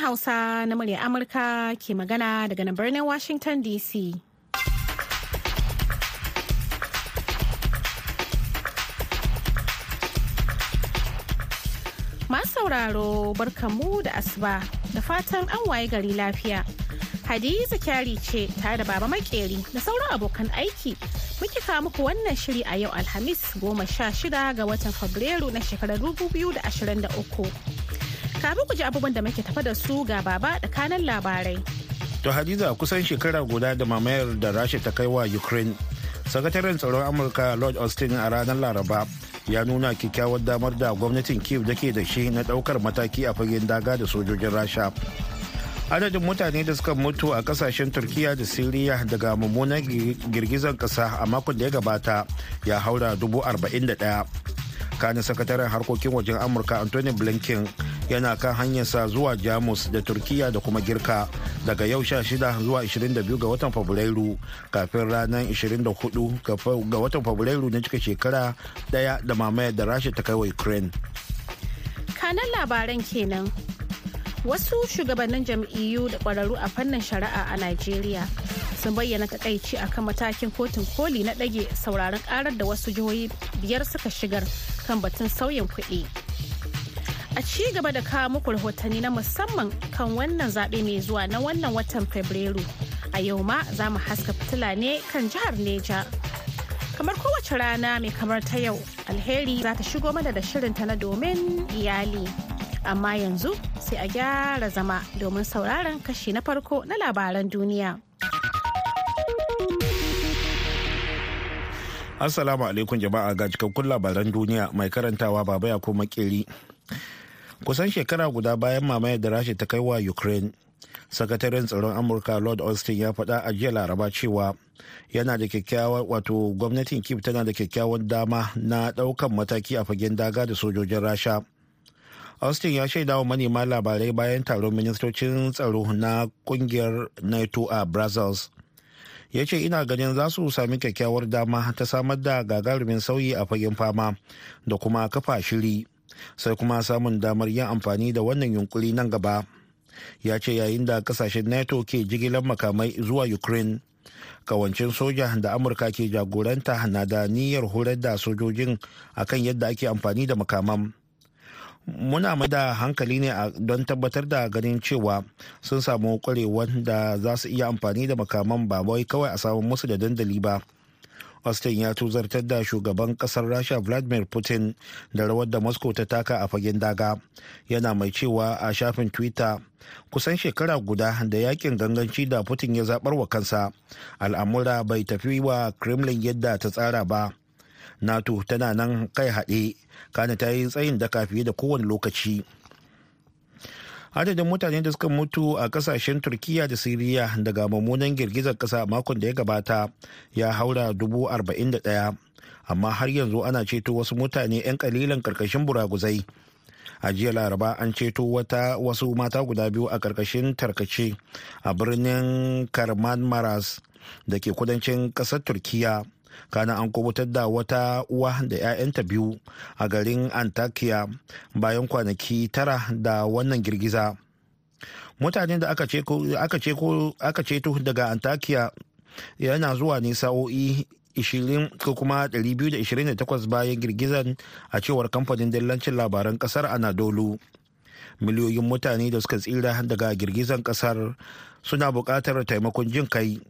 Hausa na murya Amurka ke magana daga nan birnin Washington DC. Masu sauraro barkamu da asuba da fatan an waye gari lafiya. Hadiza kyari ce tare da baba makeri da sauran abokan aiki muke kawo muku wannan shiri a yau Alhamis goma sha shida ga watan Fabrairu na shekarar 2023. Kafin ku ji abubuwan da muke tafa da su ga baba da kanan labarai. To Hadiza kusan shekara guda da mamayar da Rasha ta kai wa Ukraine. Sakataren tsaron Amurka Lord Austin a ranar Laraba ya nuna kyakkyawar damar da gwamnatin Kiev da ke da shi na ɗaukar mataki a fagen daga da sojojin Rasha. Adadin mutane da suka mutu a ƙasashen Turkiya da Siriya daga mummunan girgizar kasa a makon da ya gabata ya haura dubu arba'in da ɗaya. kanin sakataren harkokin wajen amurka anthony blinken yana kan hanyarsa zuwa jamus da turkiya da kuma girka. Daga yau 16 zuwa 22 ga watan fabrairu kafin ranar 24 ga watan fabrairu na cika shekara ɗaya da mamayar da rasha ta kai wa ukraine. Kanan labaran kenan. Wasu shugabannin jam'iyyu da kwararru a fannin shari'a a najeriya sun bayyana takaici akan matakin kotun koli na ɗage sauraron karar da wasu jihohi biyar suka shigar kan batun sauyin kuɗi. A ci gaba da kawo muku rahotanni na musamman kan wannan zaɓe mai zuwa na wannan watan Fabrairu. A yau ma za mu haska fitila ne kan jihar Neja. Kamar kowace rana mai kamar ta yau, alheri za ta shigo mana da shirinta na domin iyali. Amma yanzu sai a gyara zama domin sauraron kashi na farko na labaran duniya. Assalamu alaikum jama'a ga cikakkun labaran duniya mai karantawa baba ya kuma makeri. Kusan shekara guda bayan mamayar da Rasha ta kai wa Ukraine, sakataren tsaron Amurka Lord Austin ya faɗa a jiya Laraba cewa yana da kyakkyawa wato gwamnatin Kiev tana da kyakkyawan dama na ɗaukan mataki a fagen daga da sojojin Rasha. Austin ya shaida wa manema labarai bayan taron ministocin tsaro na ƙungiyar NATO a Brussels. ya ce ina ganin za su sami kyakkyawar dama ta samar da gagarumin sauyi a fagen fama da kuma kafa shiri sai kuma samun damar yin amfani da wannan yunkuri nan gaba. Ya ce yayin da ƙasashen nato ke jigilar makamai zuwa ukraine kawancin soja da amurka ke jagoranta na da niyyar horar da sojojin akan yadda ake amfani da makaman. Muna da hankali ne don tabbatar da ganin cewa sun samu kwarewar da za su iya amfani da makaman ba wai kawai a samu musu da dandali ba. Austin ya tuzartar da shugaban ƙasar rasha vladimir putin da rawar da moscow ta taka a fagen daga. Yana mai cewa a shafin twitter kusan shekara guda da yaƙin ganganci da putin ya zabar wa kansa al'amura bai tafi wa kremlin yadda ta tsara ba. Nato tana nan kai haɗe kana ta yi tsayin daka fiye da kowane lokaci. Adadin mutane da suka mutu a ƙasashen turkiya da siriya daga mummunan girgizar kasa makon da ya gabata ya haura dubu arba'in da ɗaya. Amma har yanzu ana ceto wasu mutane 'yan kalilan ƙarƙashin buraguzai. A jiya laraba an ceto wata wasu mata guda biyu a ƙarƙashin tarkace a birnin karman maras da ke kudancin ƙasar turkiya kana an kuɓutar da wata uwa da 'ya'yanta biyu a garin antakya bayan kwanaki tara da wannan girgiza. Mutanen da aka ceto daga antakya yana zuwa ne sa'o'i 20 ko kuma 228 bayan girgizan a cewar kamfanin dillancin labaran ƙasar anadolu. Miliyoyin mutane da suka tsira daga girgizan ƙasar suna buƙatar taimakon jin kai.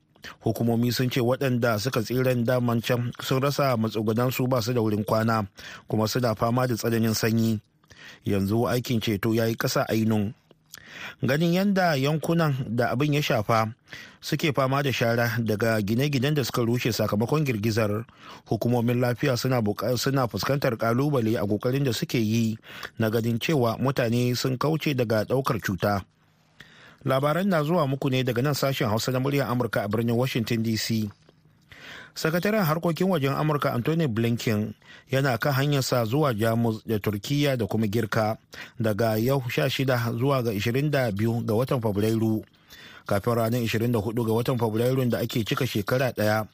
Hukumomi sun ce waɗanda suka tsiran daman can sun rasa matsugunansu ba su da wurin kwana kuma suna fama da tsananin sanyi. Yanzu aikin ceto ya yi ƙasa ainun ganin yadda yankunan da abin ya shafa suke fama da shara daga gine-ginen da suka rushe sakamakon girgizar hukumomin lafiya suna fuskantar ƙalubale a ƙoƙarin da suke yi na ganin cewa mutane sun kauce daga ɗaukar cuta. Labaran na zuwa muku ne daga nan sashen hausa na muryar amurka a birnin washington dc sakataren harkokin wajen amurka anthony blinken yana kan hanyarsa zuwa jamus da turkiya da kuma girka daga yau 16 zuwa ga 22 ga watan fabrairu. Kafin ranar 24 ga watan fabrairun da ake cika shekara ɗaya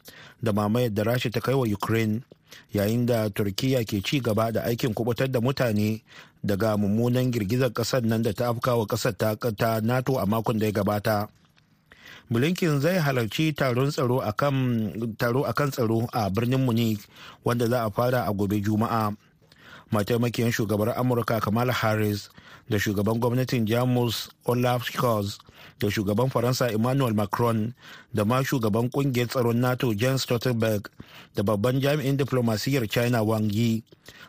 da mamayar da rasha ta kai wa ukraine yayin da turkiya ke ci gaba da aikin kuɓutar da mutane daga mummunan girgizar ƙasar nan da ta afka wa ƙasar ta nato a makon da ya gabata. Blinken zai halarci taron tsaro akan tsaro a birnin munich wanda za a fara a gobe juma'a. Mataimakiyar shugabar amurka kamala harris da shugaban gwamnatin jamus olaf scholz da shugaban faransa emmanuel macron da ma shugaban ƙungiyar tsaron nato jens stoltenberg da babban jami'in diplomasiyyar china wang yi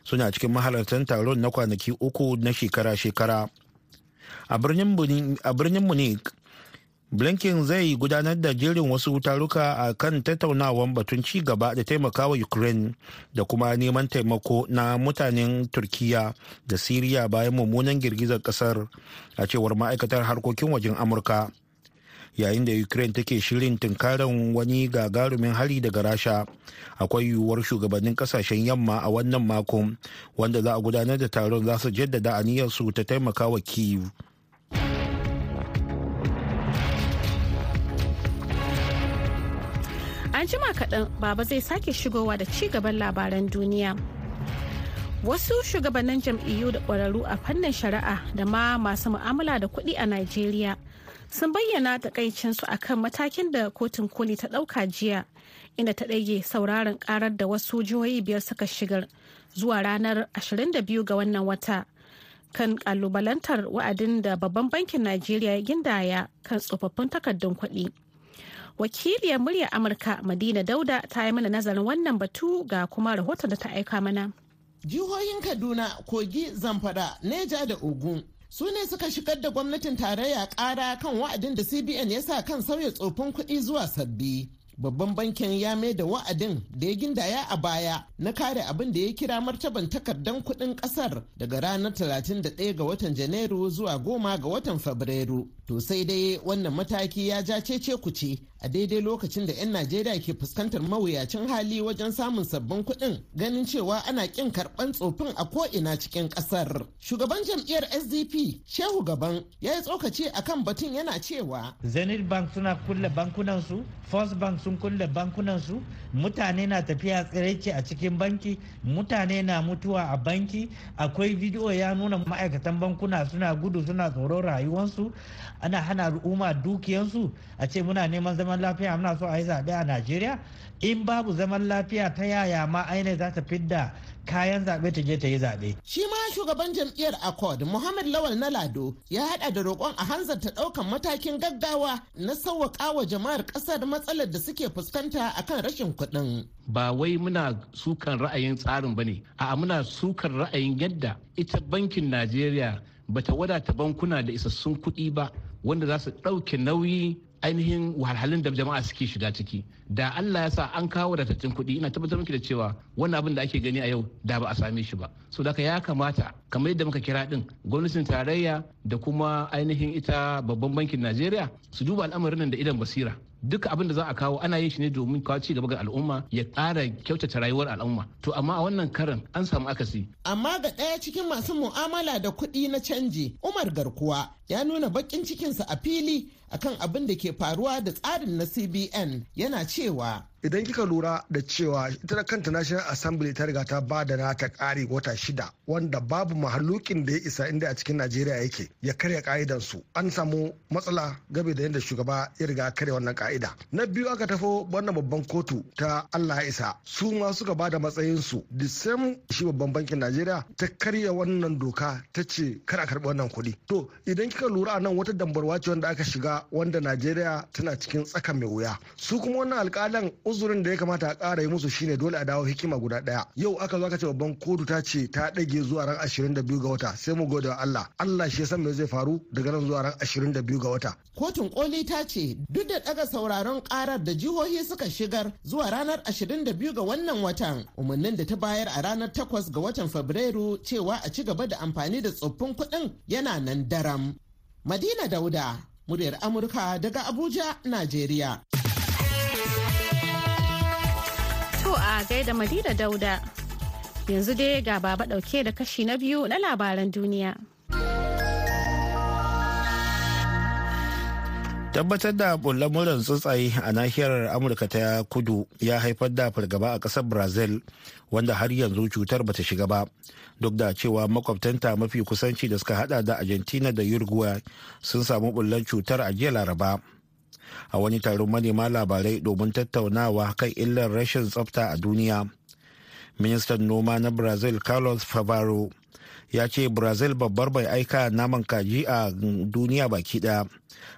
suna cikin mahalartan taron na kwanaki uku na shekara-shekara. A birnin munich blinken zai gudanar da jerin wasu taruka a kan tattaunawan batun ci gaba da taimakawa ukraine da kuma neman taimako na mutanen turkiya da siriya bayan mummunan girgizar ƙasar a cewar ma'aikatar harkokin wajen amurka. Yayin da ukraine take shirin tunkarin wani gagarumin hari daga rasha akwai yiwuwar shugabannin ƙasashen yamma a wannan makon wanda za a gudanar da taron za su jaddada aniyarsu ta taimakawa kiev Jima kaɗan baba zai sake shigowa da ci gaban labaran duniya. Wasu shugabannin jam'iyyu da ƙwararru a fannin shari'a da ma masu mu'amala da kuɗi a Najeriya sun bayyana takaicinsu a kan matakin da kotun koli ta ɗauka jiya inda ta ɗage sauraron ƙarar da wasu jihohi biyar suka shigar zuwa ranar 22 ga wannan wata kan ƙalubalantar wa'adin da babban bankin Najeriya ya gindaya kan tsofaffin takardun kuɗi. Wakiliyar muryar amurka madina dauda ta yi mana nazarin wannan batu ga kuma rahoton da ta aika mana. Jihohin kaduna kogi zamfara neja da ogun su ne suka shigar da gwamnatin tarayya kara kan wa'adin da cbn ya sa kan sauya tsofin kuɗi zuwa sabbi. Babban bankin ya mai da wa'adin da ya gindaya a baya na kare abin da ya kira martaban takardan kuɗin ƙasar daga ranar 31 ga watan janairu zuwa 10 ga watan fabrairu. To sai dai wannan mataki ya ja cece kuce a daidai lokacin da 'yan najeriya ke fuskantar mawuyacin hali wajen samun sabbin kuɗin ganin cewa ana ƙin karɓan tsofin a ko'ina cikin ƙasar. Shugaban jam'iyyar sdp shehu gaban ya yi tsokaci akan batun yana cewa zenith bank suna kulle bankunansu first bank sun kulle bankunansu mutane na tafiya tsiraici a cikin banki mutane na mutuwa a banki. Akwai bidiyo ya nuna ma'aikatan bankuna suna gudu suna tsoron rayuwarsu ana hana al'umma dukiyansu a ce muna neman zaman lafiya muna so a yi zaɓe a najeriya. In babu zaman lafiya ta yaya ma ainihin za ta fidda kayan zaɓe ta je ta yi zaɓe. Shi ma shugaban jam'iyyar Accord Muhammad Lawal na Lado ya haɗa da roƙon a hanzarta ɗaukan matakin gaggawa na sauwaƙa wa jama'ar ƙasar matsalar da suke fuskanta akan rashin kuɗin. Ba wai muna sukan ra'ayin tsarin ba ne, a'a muna sukan ra'ayin yadda ita bankin Najeriya bata wadata bankuna da isassun kuɗi ba wanda za su ɗauke nauyi ainihin wahalhalun da jama'a suke shiga ciki. Da Allah ya sa an kawo wadatattun kuɗi ina tabbatar miki da cewa wannan abin da ake gani a yau da ba a same shi ba. So da ya kamata kamar yadda muka kira din gwamnatin tarayya da kuma ainihin ita babban bankin Najeriya su duba al'amarin nan da idan basira. Duka abin da za a kawo ana yin shi ne domin kawo ci gaba ga al'umma ya ƙara kyautata rayuwar al'umma. To amma a wannan karan an samu akasi. Amma ga ɗaya cikin masu mu'amala da kuɗi na canji umar garkuwa ya nuna baƙin cikinsa a fili akan abin da ke faruwa da tsarin na cbn yana cewa idan kika lura da cewa ita kanta national assembly ta riga ta ba da nata ƙari wata shida wanda babu mahalukin da ya isa inda a cikin najeriya yake ya karya ka'idan su an samu matsala game da yadda shugaba ya riga karya wannan ka'ida na biyu aka tafo wannan babban kotu ta allah ya isa. Su ma suka ba da matsayin su the same shi babban bankin najeriya ta karya wannan doka ta ce kar a karɓi wannan kuɗi. To idan kika lura a nan wata dambarwa ce wanda aka shiga wanda najeriya tana cikin tsaka mai wuya. Su kuma wannan alƙalan uzurin da ya kamata a ƙara yi musu shine dole a dawo hikima guda ɗaya. Yau aka zo aka ce babban kotu ta ce ta ɗage zuwa ran 22 ga wata sai mu gode wa Allah. Allah shi ya san me zai faru daga nan zuwa ran 22 ga wata. Kotun koli ta ce duk da ɗaga sauraron ƙarar da jihohi suka shigar zuwa ranar 22 ga wannan watan umarnin da ta bayar a ranar 8 ga watan fabrairu cewa a ci gaba da amfani da tsoffin kuɗin yana nan daram. Madina dauda muryar amurka daga abuja najeriya. A gaida Madina Dauda. Yanzu dai ga baba ɗauke da kashi na biyu na labaran duniya. tabbatar da bullar muran tsuntsaye a nahiyar amurka ta kudu ya haifar da fargaba a ƙasar brazil wanda har yanzu cutar bata shiga ba duk da cewa makwabtanta mafi kusanci da suka hada da argentina da uruguay sun samu bullar cutar a jiya laraba a wani taron manema labarai domin tattaunawa kan illar rashin tsafta a duniya. Ministan noma na brazil carlos favaro ya ce brazil babbar bai aika naman kaji a duniya baki ɗaya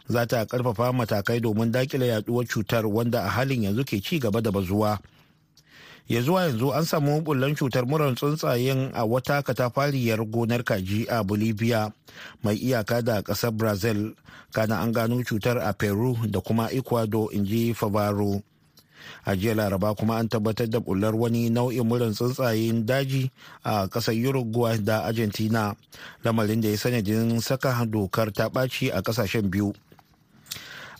za ta ƙarfafa matakai domin daƙile yaduwar cutar wanda a halin yanzu ke ci gaba da bazuwa. Ya zuwa yanzu an samu bullan cutar murar tsuntsayen a wata katafariyar gonar kaji a bolivia mai iyaka da ƙasar brazil. Kana an gano cutar a peru da kuma ecuador in ji favaro. A jiya laraba kuma an tabbatar da bullar wani nau'in murin tsuntsayen daji a ƙasar uruguay da argentina. Lamarin da ya sanadin saka dokar ta ɓaci a ƙasashen biyu.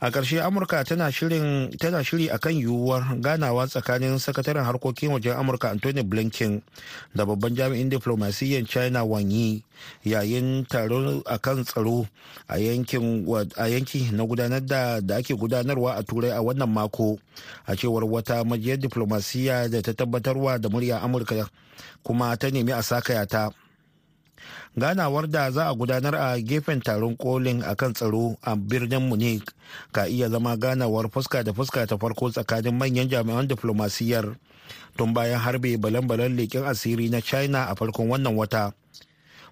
A ƙarshe amurka tana shiri a kan yiwuwar ganawa tsakanin sakataren harkokin wajen amurka anthony blinken da babban jami'in diflomasiyyar china wang yi yayin taron a kan tsaro a yanki na gudanar da da ake gudanarwa a turai a wannan mako. A cewar wata majiyar diflomasiyya da ta tabbatarwa da murya amurka kuma ta nemi a sakaya ta ganawar da za a gudanar a gefen taron kolin a kan tsaro a birnin munich ka iya zama ganawar fuska da fuska ta farko tsakanin manyan jami'an diflomasiyyar tun bayan harbe balan-balan leƙen asiri na china a farkon wannan wata.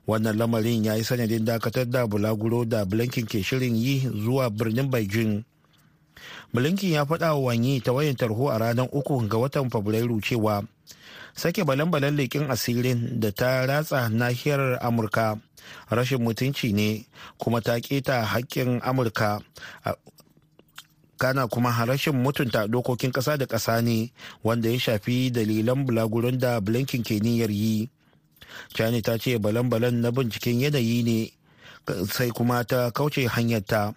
Wannan lamarin ya yi sanadin dakatar da bulaguro da blinken ke shirin yi zuwa birnin beijing. Blinken ya faɗa wa wanyi ta wayan tarho a ranar uku ga watan fabrairu cewa sake balan-balan leƙin asirin da ta ratsa nahiyar amurka. Rashin mutunci ne kuma ta keta haƙƙin amurka. Kana kuma rashin mutunta dokokin ƙasa da ƙasa ne wanda ya shafi dalilan bulaguron da blinken ke niyyar yi. China ta ce balan-balan na binciken yanayi ne sai kuma ta kauce hanyarta.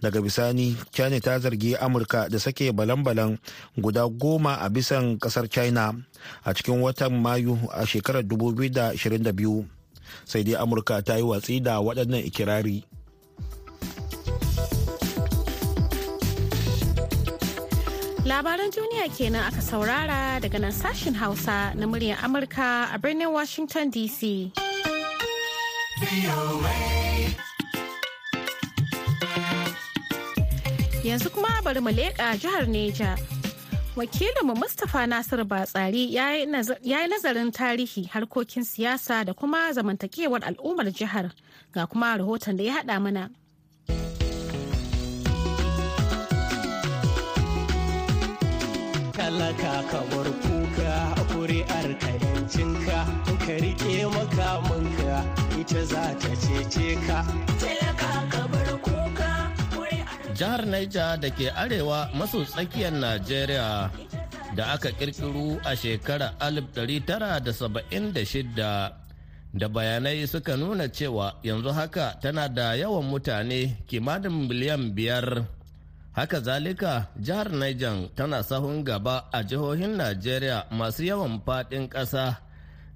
Daga bisani china ta zargi amurka da sake balan-balan guda goma a bisan ƙasar china a cikin watan mayu a shekarar 2022 sai dai amurka ta yi watsi da waɗannan ikirari. Labaran duniya kenan aka saurara daga nan sashen hausa na muryar amurka a birnin washington dc yanzu kuma bari mu leƙa jihar neja. Wakilinmu mustapha nasiru batsari ya yi nazarin tarihi harkokin siyasa da kuma zamantakewar al'ummar jihar. Ga kuma rahoton da ya haɗa mana. Talaka ka bar kuka kuri'ar ka yancinka ka riƙe makamanka ita za ta cece ka. Jihar Naija da ke arewa maso tsakiyar Najeriya da aka kirkiru a shekarar 1976 da bayanai suka nuna cewa yanzu haka tana da yawan mutane kimanin miliyan biyar. Haka zalika jihar Niger tana sahun gaba a jihohin Najeriya masu yawan faɗin ƙasa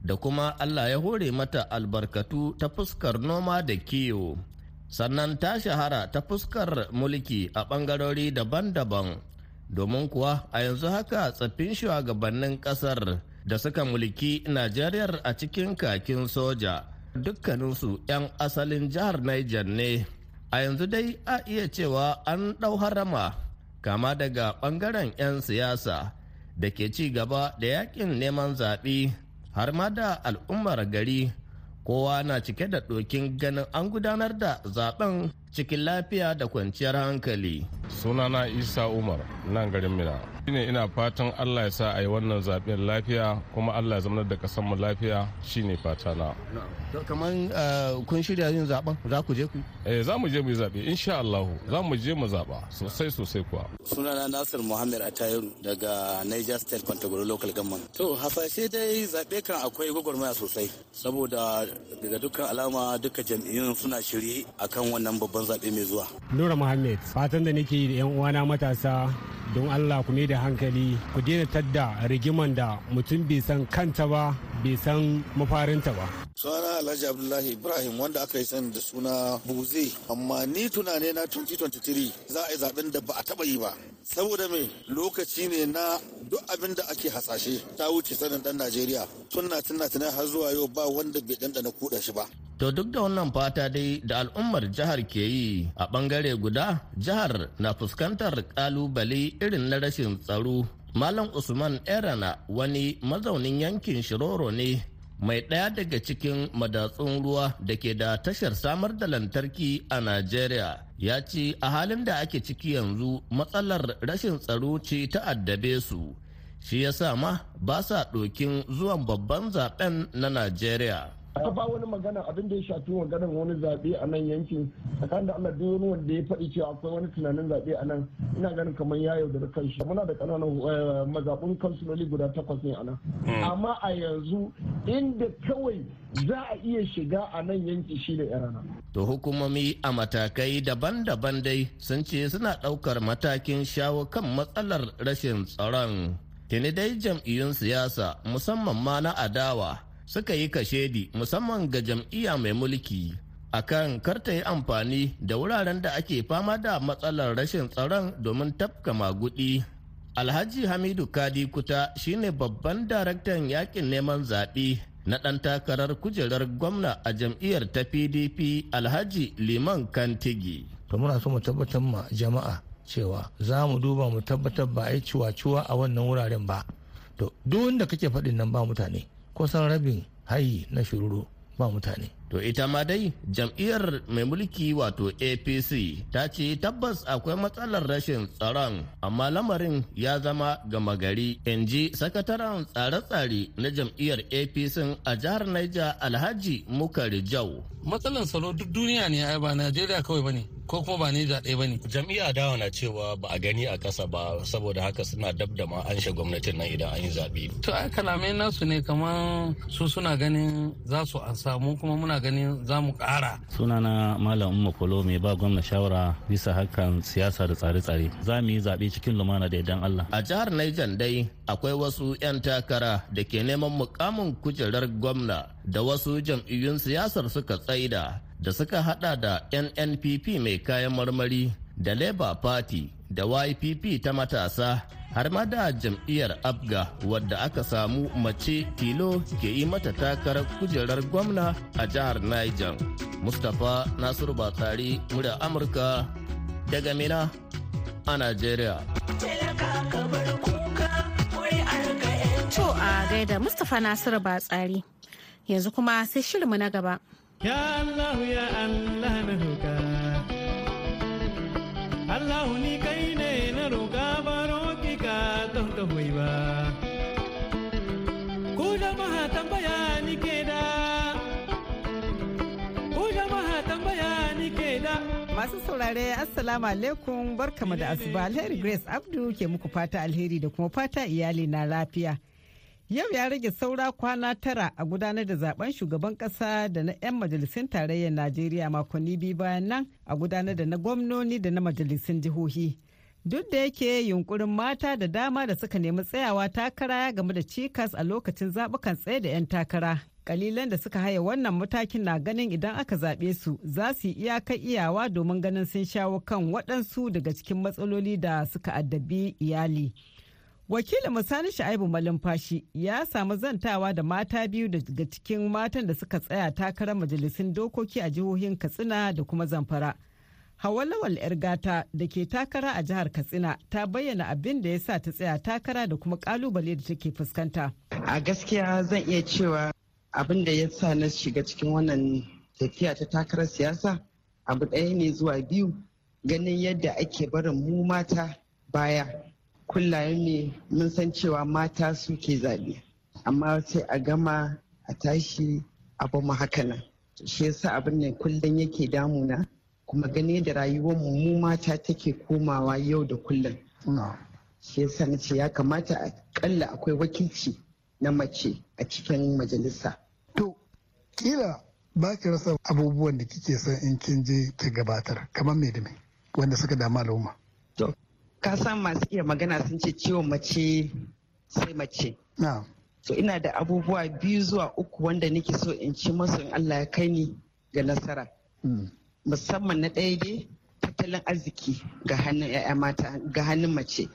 da kuma Allah ya hore mata albarkatu ta fuskar noma da kiwo. Sannan ta shahara ta fuskar mulki a ɓangarori daban-daban. Domin kuwa a yanzu haka tsaffin shugabannin ƙasar da suka mulki Najeriya a cikin kakin soja dukkaninsu 'yan asalin jihar Niger ne. A yanzu dai a iya cewa an ɗau harama kama daga ɓangaren 'yan siyasa da ke ci gaba da yaƙin neman zaɓe har ma da al'ummar gari kowa na cike da ɗokin ganin an gudanar da zaɓen cikin lafiya da kwanciyar hankali. sunana isa umar nan garin mina shine ina fatan allah ya sa a yi wannan zaɓen lafiya kuma allah ya zama da kasan mu lafiya. Shine fata na. Kamar kun shirya yin zaɓen za ku je ku eh za mu je mu yi zaɓe insha allah. Za mu je mu zaba sosai sosai kuwa. Sunana nasir muhammad atayiru daga niger state kwantagoro local government. To hasashe dai zaɓe kan akwai gwagwarmaya sosai. Saboda daga dukkan alama duka jam'iyyun suna shirye akan wannan babban zaɓe mai zuwa. Nura Muhammad fatan da nake da 'yan uwana matasa don Allah ku da hankali ku daina tadda rigiman da mutum bai san kanta ba bai san mafarinta ba. Sunana alhaji abdullahi ibrahim wanda aka yi sani da suna buze amma ni tunane na 2023 za a yi zaɓen da ba a taba yi ba. Saboda me? Lokaci ne na duk abin da ake hasashe ta wuce sanin dan najeriya. Tunna tunna tunai har zuwa yau ba wanda bai dandana kuɗa shi ba. To duk da wannan fata dai da al'ummar jihar ke yi a ɓangare guda jihar na fuskantar ƙalubale irin na rashin tsaro. Malam Usman Erana wani mazaunin yankin Shiroro ne mai ɗaya daga cikin madatsun ruwa da ke da tashar samar da lantarki a Najeriya ya ce a halin da ake ciki yanzu matsalar rashin tsaro ce ta addabe su. Shi ya sa ma ba sa ɗokin zuwan babban zaɓen na Najeriya. A ba wani magana abin da ya shafi maganar wani zaɓe a nan yankin tsakanin da Allah duk wanda ya faɗi cewa akwai wani tunanin zaɓe a nan ina ganin kamar ya yaudara kanshi muna da ƙananan mazaɓun kansuloli guda takwas ne a nan amma a yanzu inda kawai za a iya shiga a nan yanki shi da yarana. To hukumomi a matakai daban-daban dai sun ce suna ɗaukar matakin shawo kan matsalar rashin tsaron. Tuni dai jam'iyyun siyasa musamman ma na adawa suka yi kashedi musamman ga jam'iyya mai mulki akan karta yi amfani da wuraren da ake fama da matsalar rashin tsaron domin tafka magudi. Alhaji Hamidu Kadi Kuta shine babban daraktan yaƙin neman zaɓe na ɗan takarar kujerar gwamna a jam'iyyar ta PDP Alhaji Liman Kantigi. To muna so mu tabbatar ma jama'a cewa za mu duba mu tabbatar ba a yi ciwa-ciwa a wannan wuraren ba. To duk wanda kake faɗin nan ba mutane. Kusan rabin hayi na shiruru ba mutane. To ita ma dai jam'iyyar mai mulki wato APC ta ce tabbas akwai matsalar rashin tsaron amma lamarin ya zama gama gari in ji sakataren tsare-tsare na jam'iyyar APC a jihar Niger Alhaji Mukari Jau. Matsalar tsaro duk duniya ne ba Najeriya kawai ba ne ko kuma ba Niger ɗaya ba ne. Jam'iyya dawa na cewa ba a gani a ƙasa ba saboda haka suna dab da ma an gwamnatin nan idan an yi zaɓe. To ai kalamai nasu ne kamar su suna ganin za su an samu kuma muna ganin za mu ƙara. Sunana Malam Umma Kolo mai ba gwamna shawara bisa hakan siyasa da tsare-tsare. Za mu yi zaɓe cikin lumana da idan Allah. A jihar Niger dai akwai wasu 'yan takara da ke neman mukamin kujerar gwamna da wasu jam'iyyun siyasar suka tsaida da suka hada da NNPP mai kayan marmari da Labour Party da YPP ta matasa har ma da jam'iyyar abga wadda aka samu mace tilo ke yi mata takarar kujerar gwamna a jihar niger mustapha nasiru batsari murya amurka daga mina a nigeria To a gaida Mustapha Nasiru Batsari yanzu kuma sai shirinmu na gaba. Ya Allah ya Allah na roƙa. Allah ni kai ne na roƙa baro ki don ka hoyi ba. Ku jama'a tambaya ni ke da. Ku jama'a tambaya ni ke da. Masu saurare Assalamu alaikum barkamu da asuba alheri Grace Abdu ke muku fata alheri da kuma fata iyali na lafiya. Yau ya rage saura kwana tara a gudanar da zaɓen shugaban kasa da na 'yan majalisun tarayyar Najeriya makonni biyu bayan nan a gudanar da na gwamnoni da na majalisun jihohi. Duk da yake yunkurin mata da dama da suka nemi tsayawa takara game da cikas a lokacin zaɓukan tsaye da 'yan takara. Kalilan da suka haya wannan matakin na ganin idan aka zaɓe su za su yi iyakar iyawa domin ganin sun shawo kan waɗansu daga cikin matsaloli da suka addabi iyali. Wakilin musani sha'ibu malumfashi ya samu zantawa da mata biyu daga cikin matan da suka tsaya takarar majalisun dokoki a jihohin katsina da kuma zamfara. Hawa lawal yar gata da ke takara a jihar katsina ta bayyana abin da ya sa ta tsaya takara da kuma ƙalubale da take fuskanta. A gaskiya zan iya cewa abin da ya sa na shiga cikin wannan tafiya ta takarar siyasa abu ɗaya ne zuwa biyu ganin yadda ake barin mu mata baya. Kullayen ne mun san cewa mata suke zaɓe. Amma sai a gama a tashi abu mu haka nan. Shi yasa abin ne kullum yake damuna. Kuma gane da rayuwar mu mu mata take komawa yau da kullum. Shi yasa na ce ya kamata a kalla akwai wakilci na mace a cikin majalisa. To kila ba ki rasa abubuwan da kike son in kin je ta gabatar. Kamar me da me? Wanda suka damu al'umma. Ka san masu iya magana sun ce ciwon mace sai mace. so ina da abubuwa biyu zuwa uku wanda nake so in ci masu in Allah ya kai ni ga nasara. Musamman na ɗaya dai tattalin arziki ga hannun 'ya'ya mata ga hannun mace.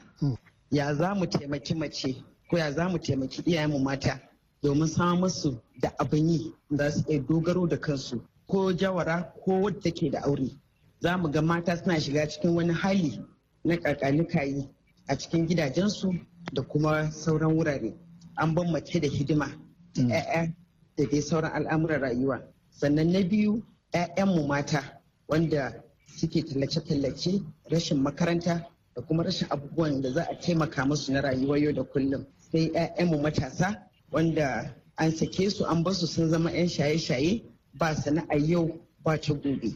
Ya za mu taimaki mace ko ya za mu taimaki iyayenmu mata domin samun musu da abin yi za su iya dogaro da kansu ko jawara ko wadda take da aure. Za mu ga mata suna shiga cikin wani hali na kakanikayi a cikin gidajensu da kuma sauran wurare. An ban mace da hidima 'ya'ya da dai sauran al'amuran rayuwa. Sannan na biyu 'ya'yanmu mata wanda suke tallace-tallace rashin makaranta da kuma rashin abubuwan da za a taimaka musu na rayuwa yau da kullum. Sai 'ya'yanmu matasa wanda an sake su an ba su sun zama 'yan shaye-shaye ba sana'ar yau ba ta gobe.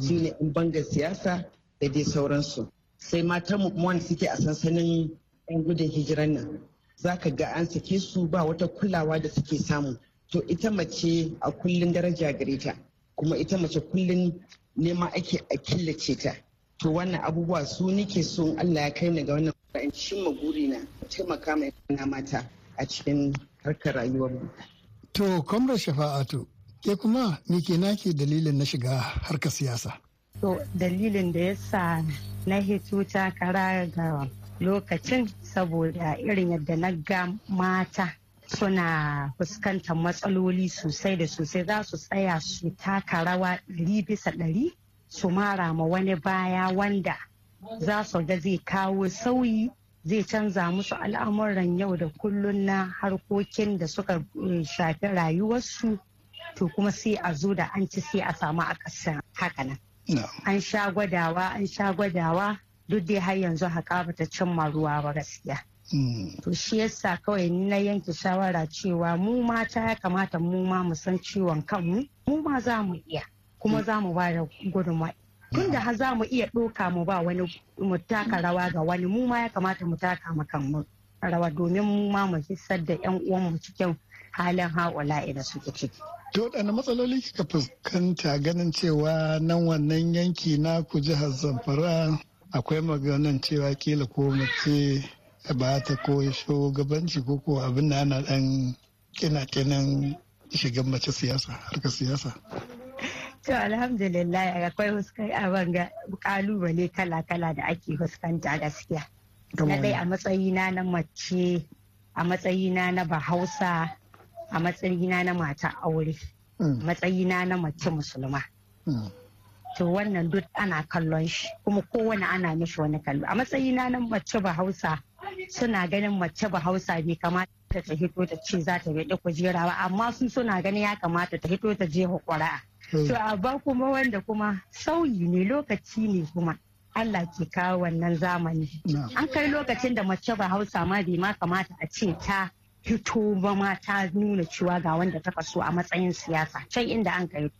Su ne in banga siyasa da dai sauransu. Sai matanmu kuma wanda suke a sansanin 'yan gudun hijiran nan. Za ka ga an sake su ba wata kulawa da suke samu. To ita mace a kullum daraja gare ta kuma ita mace kullum nema ake a killace ta. To wannan abubuwa su nike so Allah ya kai ni ga wannan in cimma burina taimaka mai mata a cikin harkar rayuwar mu. To kwamrar shafa'atu ke kuma me ke nake dalilin na shiga harkar siyasa? To dalilin da ya sa na hito takara ga lokacin saboda irin yadda na ga mata suna fuskantar matsaloli sosai da sosai za su tsaya su taka rawa ɗari bisa ɗari su mara ma wani baya wanda za su ga zai kawo sauyi zai canza musu al'amuran yau da kullun na harkokin da suka shafi rayuwarsu to kuma sai a zo da an ci sai a samu a ƙasa haka nan. An sha gwadawa an sha gwadawa duk dai har yanzu haƙa bata cimma ruwa ba gaskiya. To shi yasa kawai ni na yanke shawara cewa mu mata ya kamata mu ma mu san ciwon kanmu mu ma za mu iya kuma za mu ba da gudunmawa. Tun da har za mu iya ɗoka mu ba wani mu taka rawa ga wani mu ma ya kamata mu taka mu kanmu rawa domin mu ma mu hissar da 'yan uwanmu cikin halin haƙula'i da suke ciki. To waɗanne matsaloli kika fuskanta ganin cewa nan wannan yanki na ku jihar Zamfara akwai maganan cewa kila ko mace ba ta ko shugabanci ko ko abin da ana ɗan kina-kinan shigan mace siyasa harkar siyasa. To alhamdulillah akwai huskar abin ga ƙalubale kala-kala da ake fuskanta gaskiya. Na dai a matsayina na mace, a matsayina na bahausa, a matsayina na mata aure, matsayina na mace musulma. To wannan duk ana kallon shi kuma kowane ana mishi wani kallo. A matsayina na mace bahausa suna ganin mace bahausa bai kamata ta hito ta ce za ta biɗi kujera ba amma su suna ganin ya kamata ta hito ta je ƙuri'a. To amma kuma wanda kuma sauyi ne lokaci ne kuma Allah ke kawo wannan zamani. An kai lokacin da mace bahausa ma bai ma kamata a ce ta fito ba ma ta nuna cewa ga wanda ta kaso a matsayin siyasa. Can inda an kai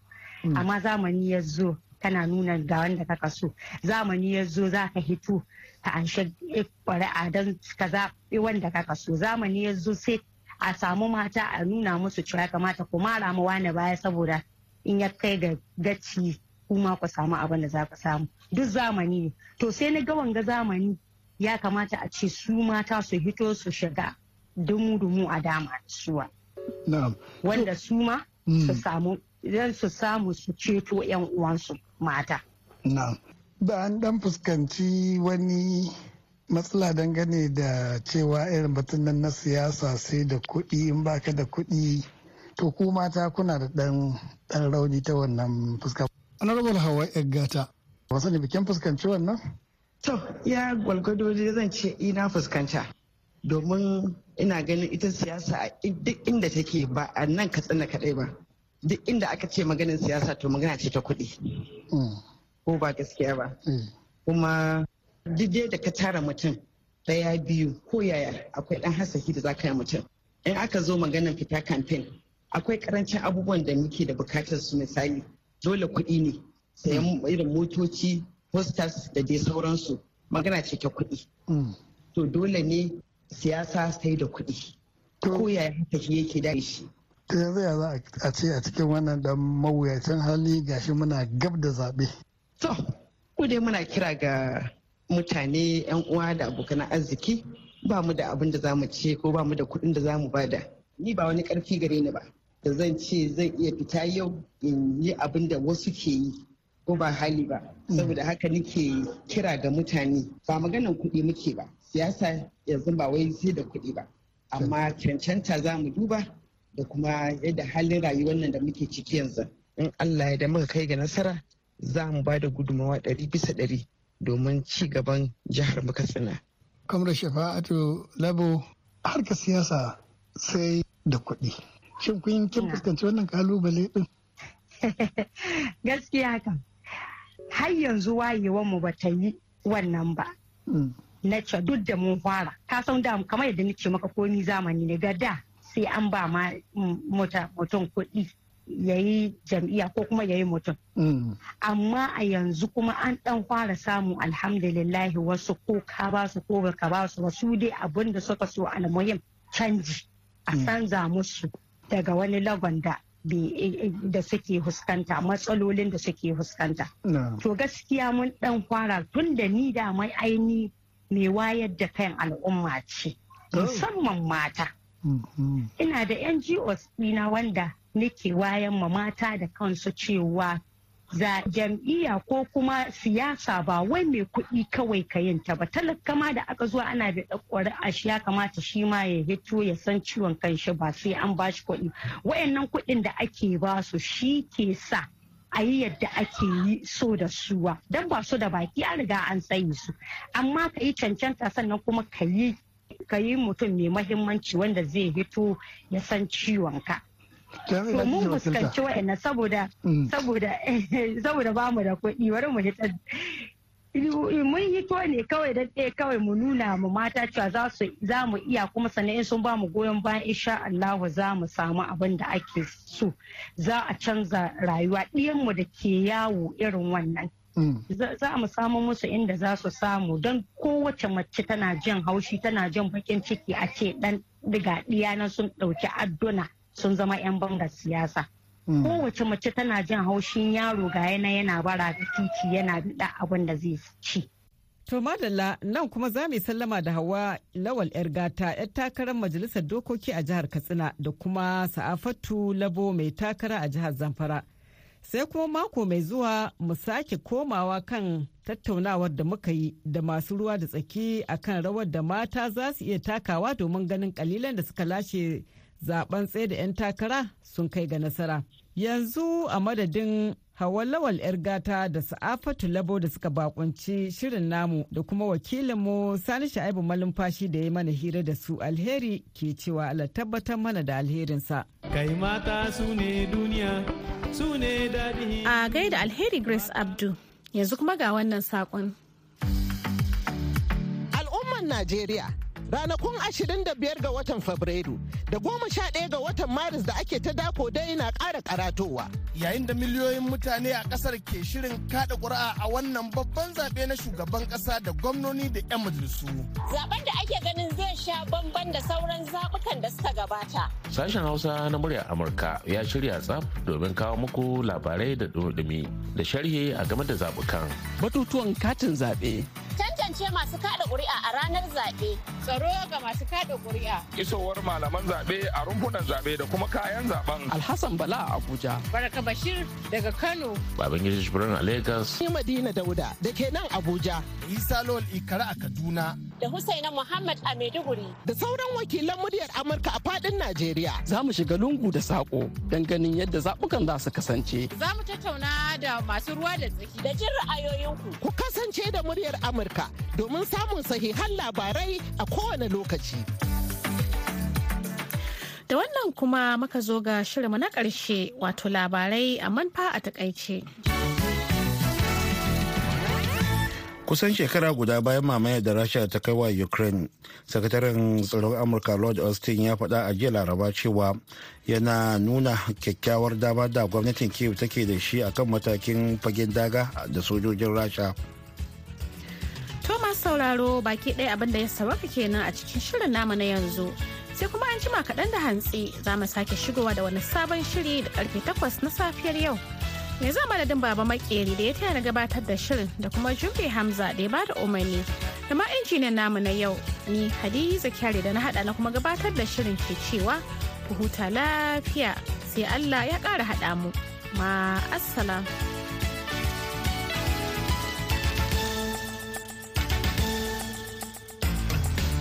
amma zamani ya zo kana nuna ga wanda ka kaso. Zamani ya zo za ka hito ka anshe ƙuri'a don ka zaɓi wanda ka kaso. Zamani ya zo sai a samu mata a nuna musu cewa kamata ku mara mu wani baya saboda in ya kai ga gaci kuma ku samu abin da za ku samu. Duk zamani ne. To sai na ga wanga zamani ya kamata a ce su mata su hito su shiga dumu-dumu a dama suwa. Wanda su ma su samu idan su samu su ceto 'yan uwansu mata. Da an dan fuskanci wani matsala dangane da cewa irin batun nan na siyasa sai da kuɗi in baka da kuɗi to ku mata kuna da ɗan rauni ta wannan fuska. Honorable Hawa gata. Wasu ne bikin fuskanci wannan? To, ya gwalgwado zan ce ina fuskanta. Domin ina ganin ita siyasa a duk inda take ba a nan katsina kaɗai ba. Duk inda aka ce maganin siyasa to magana ce ta kuɗi. Ko ba gaskiya ba. Kuma duk da ka tara mutum ɗaya biyu ko yaya akwai ɗan hasaki da za ka yi mutum. In aka zo maganin fita kamfen akwai ƙarancin abubuwan da muke da buƙatar su misali dole kuɗi ne sayan irin motoci posters da dai sauransu magana ce ta kuɗi to dole ne siyasa sai da kuɗi. Ko yaya haka shi yake da shi. To yanzu ya za a ce a cikin wannan dan mawuyacin hali gashi muna gab da zaɓe. To ku dai muna kira ga mutane yan uwa da abokan arziki. Ba mu da abin da za mu ce ko ba mu da kuɗin da za mu ba da. Ni ba wani ƙarfi gare ni ba da zan ce zan iya fita yau in yi abin da wasu ke yi ko ba hali ba. Saboda haka nake kira ga mutane ba maganan kuɗi muke ba. Siyasa yanzu ba wai sai da kuɗi ba amma cancanta za mu duba da kuma yadda halin rayuwar nan da muke ciki yanzu in Allah ya da muka kai ga nasara za mu ba da gudunmawa ɗari bisa ɗari domin ci gaban jihar mu Katsina. Kamar Shafa'atu Labo harkar siyasa sai da kuɗi. Shin kun kin fuskanci wannan ƙalubale din? Gaskiya kam. Har yanzu wayewar mu bata yi wannan ba. Na ce duk da mun fara. Ka san da kamar yadda nake maka komi zamani ne ga da sai an ba ma mutum kuɗi ya yi jam'iyya ko kuma ya yi mutum. Amma a yanzu kuma an ɗan fara samu alhamdulillahi wasu ko ka ba su ko ka ba su wasu dai abin da suka so almuhim canji a canza musu daga wani lagon da da suke huskanta matsalolin da suke huskanta. To gaskiya mun ɗan fara tun da ni da mai aini mai wayar da kan al'umma ce musamman mata. Ina da NGOs ɗina wanda nake wayan ma mata da kansu cewa za jam'iyya ko kuma siyasa ba wai mai kuɗi kawai ka yin ta ba. Talaka ma da aka zuwa ana da ɗakwari shi ya kamata shi ma ya hito ya san ciwon kanshi ba sai an ba shi kuɗi. Wayannan kuɗin da ake ba su shi ke sa a yi yadda ake yi so da suwa. Don ba su da baki an riga an tsaye su. Amma ka yi cancanta sannan kuma ka yi ka yi mutum mai mahimmanci wanda zai hito ya san ciwon ka. To mun fuskanci wa'annan saboda saboda saboda ba mu da kuɗi. Bari mu hita mun yi to ne kawai da ɗaya kawai mu nuna mu mata cewa za mu iya kuma sannan in sun ba mu goyon bayan insha Allahu za mu samu abin da ake so. Za a canza rayuwa. Ɗiyanmu da ke yawo irin wannan za mu samu musu inda za su samu. Don kowace mace tana jin haushi tana jin bakin ciki a ce dan diga na sun ɗauki adduna sun zama 'yan bangar siyasa. Kowace mace tana jin haushin yaro ga yana yana bara da titi yana da abin da zai ci. To madalla nan kuma za mu sallama da hawa lawal yar gata yar takarar majalisar dokoki a jihar Katsina da kuma sa'afatu labo mai takara a jihar Zamfara. sai kuma mako mai zuwa mu sake komawa kan tattaunawar da muka yi da masu ruwa da tsaki akan rawar da mata za su iya takawa domin ganin kalilan da suka lashe zaɓen tsaye da 'yan takara sun kai ga nasara. Yanzu a madadin hawa lawal 'yar gata da sa'afatu labo da suka bakunci shirin namu da kuma wakilinmu sani sha'ibu malumfashi da ya mana hira da su alheri ke cewa ala tabbatar mana da alherinsa. Kai mata su ne duniya su ne daɗi a gaida alheri grace abdu yanzu kuma ga wannan saƙon. Al'umman najeriya ranakun 25 ga watan fabrairu da 11 ga watan maris da ake ta dako dai na ƙara karatowa. Yayin da miliyoyin mutane a ƙasar ke shirin kada ƙuri'a a wannan babban zaɓe na shugaban ƙasa da gwamnoni da 'yan majalisu. Zaben da ake ganin zai sha bamban da sauran zaɓukan da suka gabata. Sashen hausa na muryar amurka ya shirya tsaf domin kawo muku labarai da dumi da sharhi a game da zaɓukan. Batutuwan katin zaɓe. Tantance masu kada ƙuri'a a ranar zaɓe. Tsaro ga masu kada ƙuri'a. Isowar malaman zaɓe a rumfunan zaɓe da kuma kayan zaɓen. Alhassan bala a abuja. Baraka bashir daga kano. Babangida jibrin a lagos. Ni madina dauda da ke nan abuja. Isa lawal ikara a kaduna. Da husaina muhammad a maiduguri. Da sauran wakilan muryar amurka a faɗin najeriya. Za mu shiga lungu da sako don ganin yadda zaɓukan za su kasance. Za mu tattauna da masu ruwa da tsaki da jin ra'ayoyinku. Ku kasance da muryar amurka domin samun sahihan labarai a kowane lokaci. Da wannan kuma muka zo ga shirinmu na ƙarshe wato labarai a manfa a taƙaice. Kusan shekara guda bayan mamayar da rasha ta kai wa ukraine sakataren tsaron amurka lord austin ya faɗa a jiya laraba cewa yana nuna kyakkyawar dama da gwamnatin kiev take da shi akan matakin fagen daga da sojojin rasha. Thomas sauraro baki ɗaya abin da ya sabaka kenan a cikin shirin namu na yanzu. Sai kuma an jima kaɗan da hantsi za mu sake shigowa da wani sabon shiri da ƙarfe 8 na safiyar yau. Me za madadin baba makeri da ya taya na gabatar da shirin da kuma jumbe hamza da ya ba da umarni. Da ma injiniyan namu na yau ni hadiza kyari da na hada na kuma gabatar da shirin ke cewa ku huta lafiya sai Allah ya ƙara haɗa mu. Ma